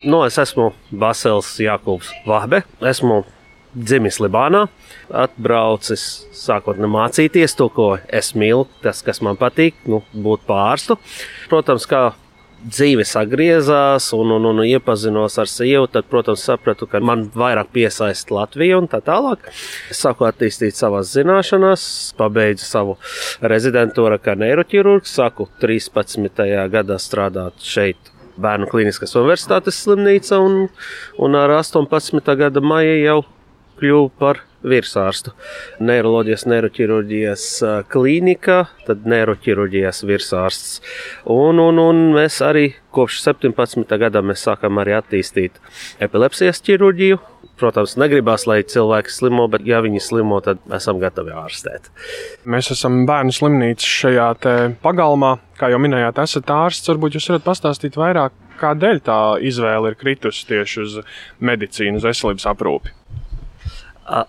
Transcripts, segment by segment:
Nu, es esmu Basils Jākubs Vahbe. Esmu dzimis Libānā, atbraucis sākot mācīties to, ko es mīlu, tas, kas man patīk, nu, būt pārstu. Protams, kā dzīve sagriezās un, un, un iepazinos ar sievu, tad, protams, sapratu, ka man vairāk piesaista Latvija un tā tālāk. Es sāku attīstīt savas zināšanas, pabeidzu savu rezidentūru kā neiroķirurgs, sāku 13. gadā strādāt šeit. Bērnu klīniskas universitātes slimnīca, un, un ar 18. gada maiju jau kļuvu par virsārstu. Neiroloģijas, neiroķirurģijas klīnika, tad neiroķirurģijas virsārsts. Un, un, un mēs arī kopš 17. gada sākam arī attīstīt epilepsijas ķirurģiju. Protams, negribās, lai cilvēki slimo, bet, ja viņi slimo, tad esam gatavi ārstēt. Mēs esam bērnu slimnīca šajā pagalmā. Kā jau minējāt, esat ārsts. Varbūt jūs varat pastāstīt vairāk, kādēļ tā izvēle ir kritusi tieši uz medicīnu, uz veselības aprūpi.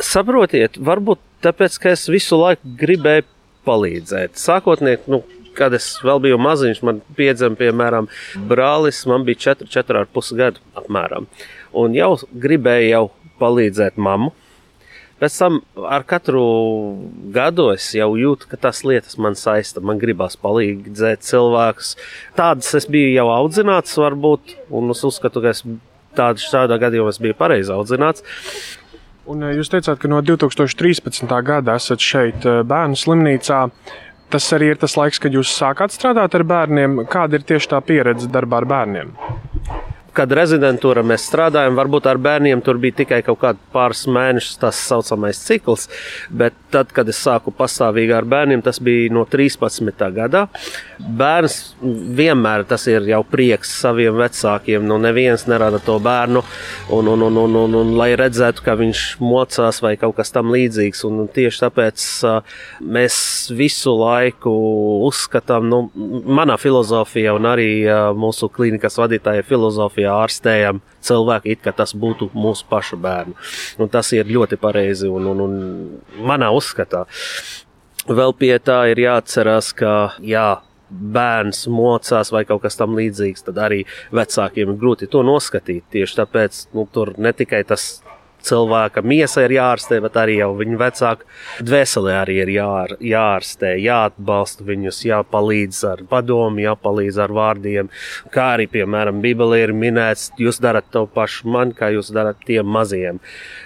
Saprotiet, varbūt tāpēc, ka es visu laiku gribēju palīdzēt. Sākotnēji, nu, kad es vēl biju maziņš, man piedzima, piemēram, brālis, man bija 4, 4,5 gadu apmēram. Un jau gribēju jau palīdzēt mammu. Pēc tam ar katru gadu es jau jūtu, ka tās lietas man saista. Man gribās palīdzēt cilvēkus. Tādas es biju jau audzināts, varbūt, un es uzskatu, ka es tādā, tādā gadījumā es biju pareizi audzināts. Un eh, jūs teicāt, ka no 2013. gada esat šeit eh, bērnu slimnīcā. Tas arī ir tas laiks, kad jūs sākāt strādāt ar bērniem. Kāda ir tieši tā pieredze darbā ar bērniem? Kad rezidentūra mēs strādājam, varbūt ar bērniem tur bija tikai kaut kādi pāris mēnešus tas saucamais cikls, bet tad, kad es sāku pastāvīgi ar bērniem, tas bija no 13. gadā. Bērns vienmēr tas ir jau prieks saviem vecākiem, nu neviens nerada to bērnu, un, un, un, un, un, un lai redzētu, ka viņš mocās vai kaut kas tam līdzīgs, un tieši tāpēc mēs visu laiku uzskatām, nu, manā filozofijā un arī mūsu klīnikas vadītāja filozofija ja ārstējam cilvēku, it kā tas būtu mūsu pašu bērnu. Un tas ir ļoti pareizi un, un, un manā uzskatā. Vēl pie tā ir jāatcerās, ka jā, bērns mocās vai kaut kas tamlīdzīgs, tad arī vecākiem ir grūti to noskatīt. Tieši tāpēc nu, tur ne tikai tas cilvēka miesa ir jāārstē, bet arī jau viņa vecāka dvēsele arī ir jāār, jāārstē, jāatbalsta viņus, jāpalīdz ar padomu, jāpalīdz ar vārdiem. Kā arī, piemēram, Bībelē ir minēts, jūs darat to pašu man, kā jūs darat tiem maziem.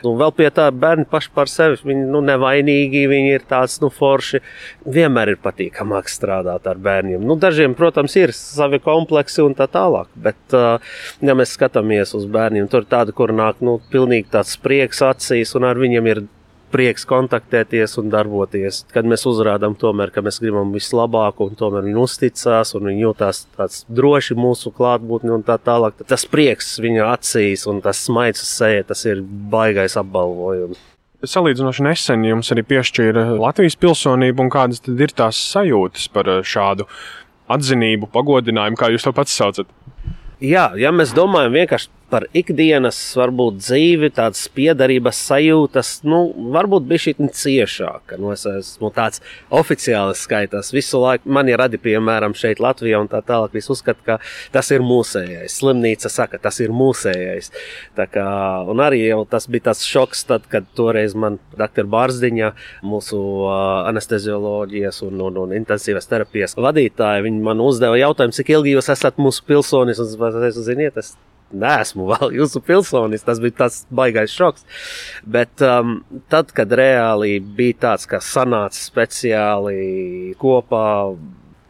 Un vēl pie tā bērni paši par sevi, viņi nu, nevainīgi, viņi ir tāds nu, forši. Vienmēr ir patīkamāk strādāt ar bērniem. Nu, dažiem, protams, ir savi kompleksi un tā tālāk, bet, ja mēs skatāmies uz bērniem, tur ir tādi, kur nāk nu, pilnīgi tāds prieks acīs, un ar viņiem ir prieks kontaktēties un darboties. Kad mēs uzrādām, tomēr, ka mēs gribam vislabāko, un tomēr viņi uzticās, un viņi jūtas tāds droši mūsu klātbūtni un tā tālāk, tas prieks viņa acīs un tas smaids uz seja, tas ir baigais apbalvojums. Salīdzinoši nesen jums arī piešķīra Latvijas pilsonību, un kādas tad ir tās sajūtas par šādu atzinību, pagodinājumu, kā jūs to pats saucat? Jā, ja mēs domājam vienkārši par ikdienas, varbūt dzīvi, tādas piedarības sajūtas, nu, varbūt bija šī ciešāka. Nu, es esmu tāds oficiāli skaitās. Visu laiku man ir radi, piemēram, šeit Latvijā un tā tālāk. Visi uzskata, ka tas ir mūsējais. Slimnīca saka, tas ir mūsējais. Tā kā, un arī tas bija tas šoks, tad, kad toreiz man doktora Bārziņa, mūsu uh, anestezioloģijas un, un, un intensīvas terapijas vadītāja, man uzdeva jautājumu, cik ilgi jūs esat mūsu pilsonis. Un, es, ziniet, es neesmu vēl jūsu pilsonis. Tas bija tas baisais šoks. Bet um, tad, kad reāli bija tāds, ka sanāca speciāli kopā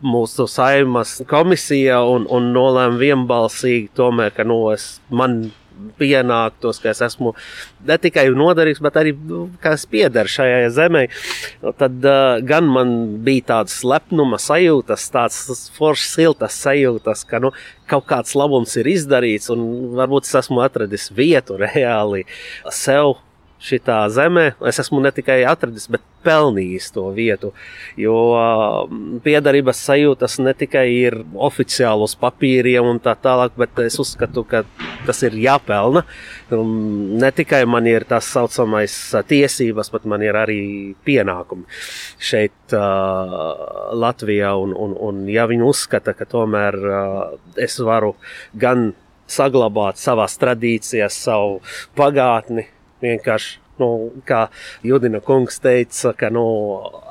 mūsu saimas komisija un, un nolēma vienbalsīgi, tomēr, ka nu, es, man pienāktos, ka es esmu ne tikai noderīgs, bet arī nu, ka es piedaru šajā zemē. Tad uh, gan man bija tāds lepnuma sajūtas, tāds foršs, siltas sajūtas, ka nu, kaut kāds labums ir izdarīts, un varbūt es esmu atradis vietu reāli sev šitā zemē. Es esmu ne tikai atradis, bet pelnījis to vietu. Jo piedarības sajūtas ne tikai ir oficiāli uz papīriem un tā tālāk, bet es uzskatu, ka tas ir jāpelna. Ne tikai man ir tas saucamais tiesības, bet man ir arī pienākumi šeit, uh, Latvijā. Un, un, un ja viņi uzskata, ka tomēr uh, es varu gan saglabāt savās tradīcijās, savu pagātni. Vienkārši, nu, kā Judina kungs teica, ka nu,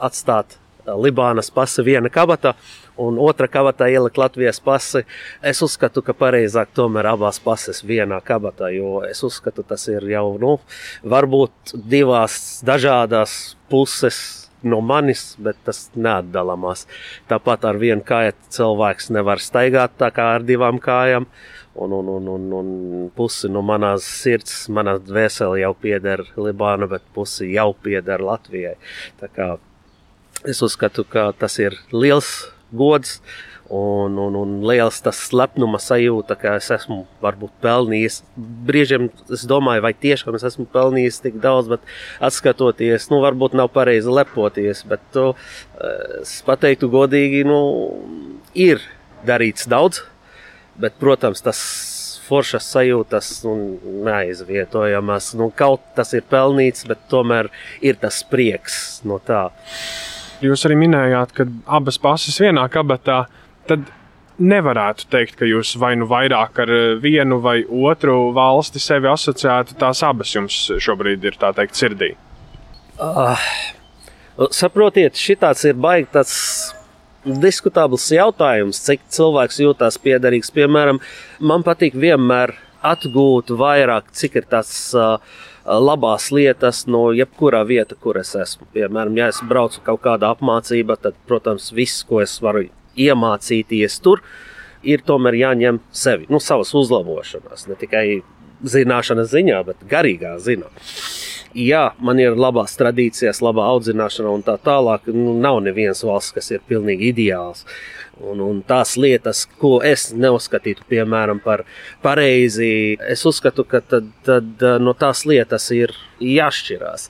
atstāt Libānas pasi viena kabata un otra kabatā ielikt Latvijas pasi. Es uzskatu, ka pareizāk tomēr abās pases vienā kabatā, jo es uzskatu, tas ir jau nu, varbūt divās dažādās puses no manis, bet tas neatdalāmās. Tāpat ar vienu kāju cilvēks nevar staigāt tā kā ar divām kājām. Un, un, un, un, un pusi no manas sirds, manā dvēselē jau pieder Libāna, bet pusi jau pieder Latvijai. Es uzskatu, ka tas ir liels gods. Un, un, un liels tas lepnuma sajūta, ka es esmu varbūt pelnījis. Brīžiem es domāju, vai tiešām es esmu pelnījis tik daudz, bet skatoties, nu, varbūt nav pareizi lepoties. Bet to, es pateiktu godīgi, nu, ir darīts daudz, bet, protams, tas foršas sajūtas un neaizvietojamas. Nu, kaut tas ir pelnīts, bet tomēr ir tas prieks no tā. Jūs arī minējāt, ka abas pases vienā kabatā, tad nevarētu teikt, ka jūs vai nu vairāk ar vienu vai otru valsti sevi asociētu. Tās abas jums šobrīd ir tā teikt sirdī. Uh, saprotiet, šis ir baigi tāds diskutabls jautājums, cik cilvēks jūtas piederīgs. Piemēram, man patīk vienmēr atgūt vairāk, cik ir tas. Uh, labās lietas no jebkurā vieta, kur es esmu. Piemēram, ja es braucu kaut kādā apmācībā, tad, protams, viss, ko es varu iemācīties tur, ir tomēr jāņem sevi, nu, savas uzlabošanās, ne tikai zināšanas ziņā, bet garīgā ziņā. Jā, man ir labās tradīcijas, labā audzināšana un tā tālāk. Nu, nav nevienas valsts, kas ir pilnīgi ideāls. Un, un tās lietas, ko es neuzskatītu piemēram, par pareizi, es uzskatu, ka tad, tad, eh, no tās lietas ir jāšķirās.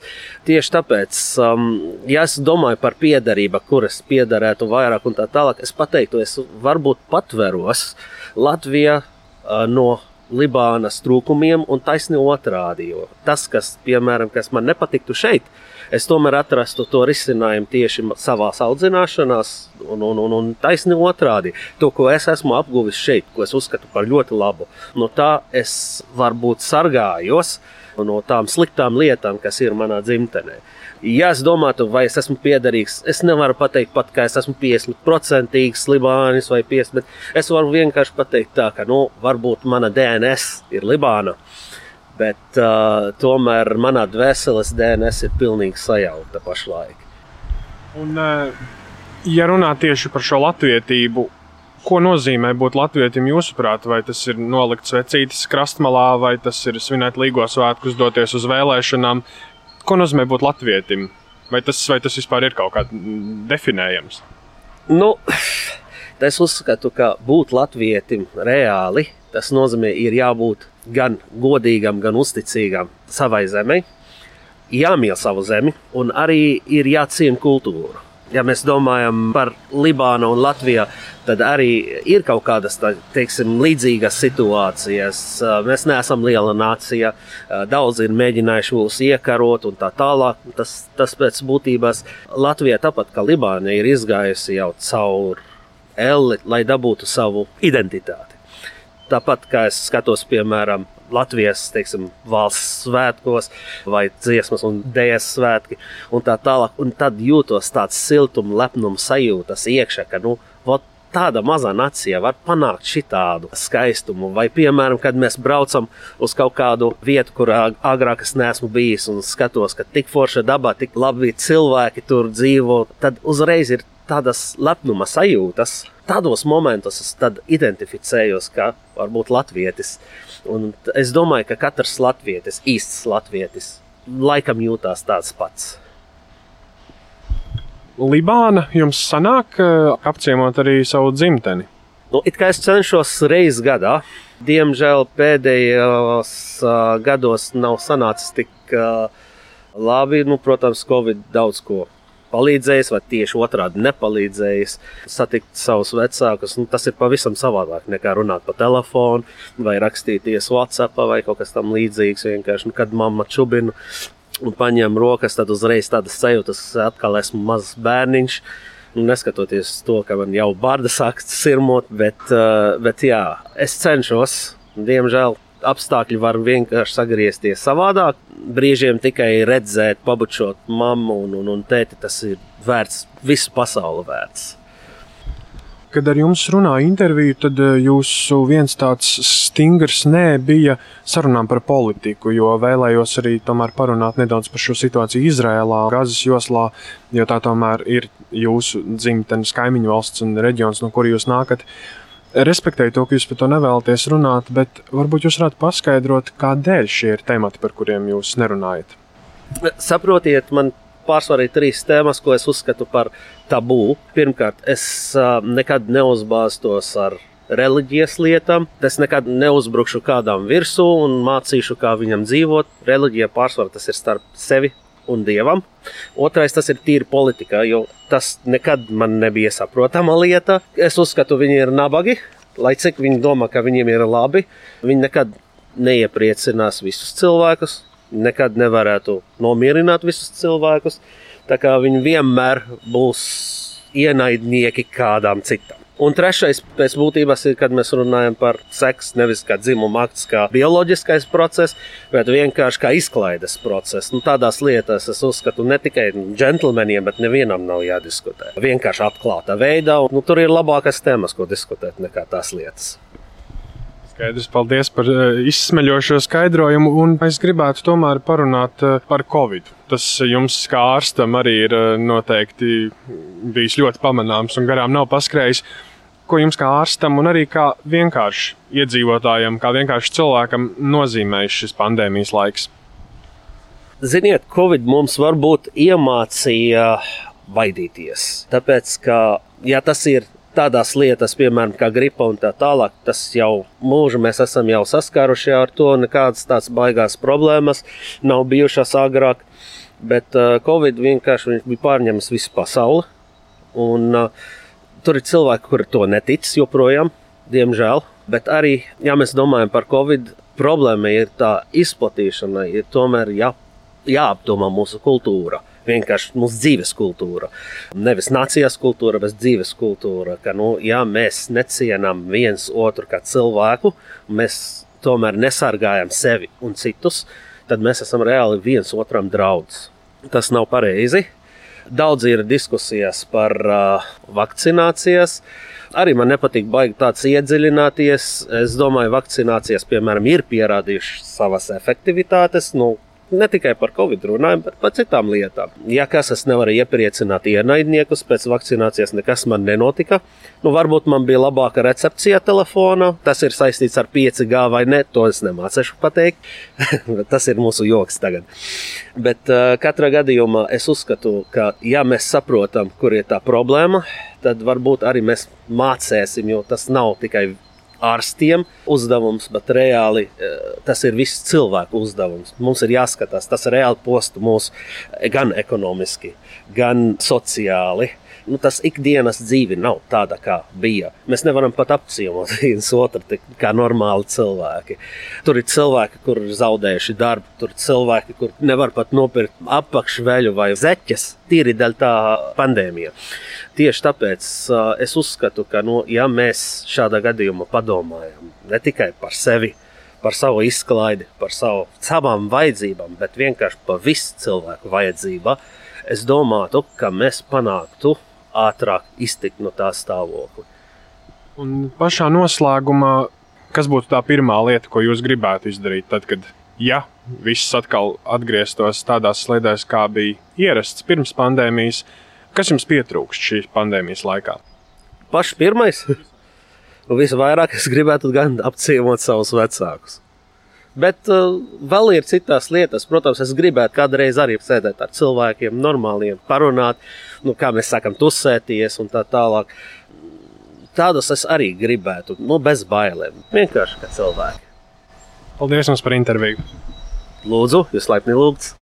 Tieši tāpēc, um, ja es domāju par piedarību, kuras piederētu vairāk un tā tālāk, es pateiktu, es varbūt patveros Latviju uh, no Libānas trūkumiem un taisni otrādi. Tas, kas, piemēram, kas man nepatiktu šeit, es tomēr atrastu to risinājumu tieši savā audzināšanā, un, un, un, un taisni otrādi. To, ko es esmu apguvis šeit, ko es uzskatu par ļoti labu, no tā es varbūt sargājos no tām sliktām lietām, kas ir manā dzimtenē. Ja es domātu, vai es esmu piederīgs, es nevaru pateikt, pat, ka es esmu 50% Libānis vai 50%, bet es varu vienkārši pateikt, tā, ka nu, varbūt mana DNS ir Libāna bet uh, tomēr manā dvēseles DNS ir pilnīgi sajauta pašlaik. Un, ja runā tieši par šo latvietību, ko nozīmē būt latvietim jūsuprāt? Vai tas ir nolikt svecītas krastmalā, vai tas ir svinēt līgo svētkus, doties uz vēlēšanām? Ko nozīmē būt latvietim? Vai tas, vai tas vispār ir kaut kā definējams? Nu, es uzskatu, ka būt latvietim reāli tas nozīmē, ir jābūt gan godīgam, gan uzticīgam savai zemei, jāmīl savu zemi un arī ir jāciena kultūru. Ja mēs domājam par Libānu un Latviju, tad arī ir kaut kādas tā, teiksim, līdzīgas situācijas. Mēs neesam liela nācija, daudzi ir mēģinājuši mūs iekarot un tā tālāk. Tas, tas pēc būtības Latvija, tāpat kā Libāna, ir izgājusi jau cauri elli, lai dabūtu savu identitāti. Tāpat kā es skatos, piemēram, Latvijas teiksim, valsts svētkos, vai dziesmas un dēļas svētki, un tā tālāk. Un tad jūtos tāds siltums, lepnums sajūtas iekšā, ka nu, vot, tāda maza nacija var panākt šādu skaistumu. Vai, piemēram, kad mēs braucam uz kaut kādu vietu, kur agrāk es neesmu bijis, un skatos, ka tik forša dabā, tik labi cilvēki tur dzīvo, tad uzreiz ir tādas lepnuma sajūtas tādos momentos es identificējos kā varbūt latvietis. Un es domāju, ka katrs latvietis, īsts latvietis, laikam jūtās tāds pats. Libāna jums sanāk apciemot arī savu dzimteni? Nu, it kā es cenšos reizes gadā, diemžēl pēdējos gados nav sanācis tik labi. Nu, protams, Covid daudz ko palīdzējis, vai tieši otrādi nepalīdzējis satikt savus vecākus. Nu, tas ir pavisam savādāk nekā runāt pa telefonu, vai rakstīties WhatsApp vai kaut kas tam līdzīgs. Vienkārši, nu, kad mamma čubina un paņem rokas, tad uzreiz tādas sajūtas, ka atkal esmu mazs bērniņš. Nu, neskatoties to, ka man jau bārda sākas sirmot, bet, uh, bet jā, es cenšos Diemžēl apstākļi var vienkārši sagriezties savādāk. Brīžiem tikai redzēt, pabučot mammu un, un, un tēti, tas ir vērts, visu pasauli vērts. Kad ar jums runāja interviju, tad eh, jūsu viens tāds stingrs nē bija sarunām par politiku, jo vēlējos arī parunāt nedaudz par šo situāciju Izrēlā, Gazas joslā, jo tā tomēr ir jūsu dzimtenes kaimiņu valsts un reģions, no kur jūs nākat. Respektēju to, ka jūs par to nevēlaties runāt, bet varbūt jūs varētu paskaidrot, kādēļ šie ir temati, par kuriem jūs nerunājat. Saprotiet, man pārsvarā ir trīs tēmas, ko es uzskatu par tabū. Pirmkārt, es nekad neuzbāztos ar reliģijas lietām. Es nekad neuzbrukšu kādam virsū un mācīšu, kā viņam dzīvot. Reliģija pārsvarā tas ir starp sevi un dievam. Otrais tas ir tīri politikā, jo tas nekad man nebija saprotama lieta. Es uzskatu, viņi ir nabagi. Lai cik viņi domā, ka viņiem ir labi, viņi nekad neiepriecinās visus cilvēkus nekad nevarētu nomierināt visus cilvēkus. Tā kā viņi vienmēr būs ienaidnieki kādam citam. Un trešais pēc būtības ir, kad mēs runājam par seksu, nevis kā dzimuma akts, kā bioloģiskais process, bet vienkārši kā izklaides process. Nu, tādās lietās es uzskatu, ne tikai džentlmeniem, bet nevienam nav jādiskutē. Vienkārši atklātā veidā, un nu, tur ir labākas tēmas, ko diskutēt, nekā tās lietas. Skaidrs, paldies par eh, izsmeļošo skaidrojumu. Un es gribētu tomēr parunāt eh, par Covid. Tas jums, kā ārstam, arī ir eh, noteikti bijis ļoti pamanāms un garām nav paskrējis. Ko jums kā ārstam un arī kā vienkārši iedzīvotājam, kā vienkārši cilvēkam nozīmējis šis pandēmijas laiks? Ziniet, Covid mums varbūt iemācīja baidīties. Tāpēc, ka ja tas ir tādās lietās, piemēram, kā gripa un tā tālāk, tas jau mūžu mēs esam jau saskāruši ar to. Nekādas tādas baigās problēmas nav bijušas agrāk. Bet uh, Covid vienkārši bija pārņēmis visu pasauli. Un, uh, tur ir cilvēki, kuri to netic joprojām, diemžēl. Bet arī, ja mēs domājam par Covid, problēma ir tā izplatīšana, ir tomēr jā, jāapdomā mūsu kultūra vienkārši mūsu dzīves kultūra. Nevis nācijas kultūra, bet dzīves kultūra. Ka, nu, ja mēs necienām viens otru kā cilvēku, mēs tomēr nesargājam sevi un citus, tad mēs esam reāli viens otram draudz. Tas nav pareizi. Daudz ir diskusijas par uh, vakcinācijas. Arī man nepatīk baigi tāds iedziļināties. Es domāju, vakcinācijas, piemēram, ir pierādījušas savas efektivitātes. Nu, ne tikai par covid runājam, bet par citām lietām. Ja kas es nevaru iepriecināt ienaidniekus, pēc vakcinācijas nekas man nenotika. Nu, varbūt man bija labāka recepcija telefonā, tas ir saistīts ar 5G vai ne, to es nemācīšu pateikt. tas ir mūsu joks tagad. Bet uh, katrā gadījumā es uzskatu, ka ja mēs saprotam, kur ir tā problēma, tad varbūt arī mēs mācīsim, jo tas nav tikai ārstiem uzdevums, bet reāli eh, tas ir viss cilvēku uzdevums. Mums ir jāskatās, tas reāli posta mūs gan ekonomiski, gan sociāli nu, tas ikdienas dzīve nav tāda, kā bija. Mēs nevaram pat apciemot viens otru kā normāli cilvēki. Tur ir cilvēki, kur ir zaudējuši darbu, tur ir cilvēki, kur nevar pat nopirkt apakšveļu vai zeķes, tīri dēļ tā pandēmija. Tieši tāpēc uh, es uzskatu, ka, nu, ja mēs šādā gadījumā padomājam ne tikai par sevi, par savu izklaidi, par savu, savām vajadzībām, bet vienkārši par visu cilvēku vajadzību, es domātu, ka mēs panāktu ātrāk iztikt no tā stāvokļa. Un pašā noslēgumā, kas būtu tā pirmā lieta, ko jūs gribētu izdarīt, tad, kad ja viss atkal atgrieztos tādās sliedēs, kā bija ierasts pirms pandēmijas, kas jums pietrūkst šīs pandēmijas laikā? Pašs pirmais, un visvairāk es gribētu gan apciemot savus vecākus. Bet uh, vēl ir citas lietas. Protams, es gribētu kādreiz arī sēdēt ar cilvēkiem, normāliem, parunāt, nu, kā mēs sakām, tusēties un tā tālāk. Tādus es arī gribētu, nu, bez bailēm. Vienkārši kā cilvēki. Paldies jums par interviju. Lūdzu, jūs laipni lūgts.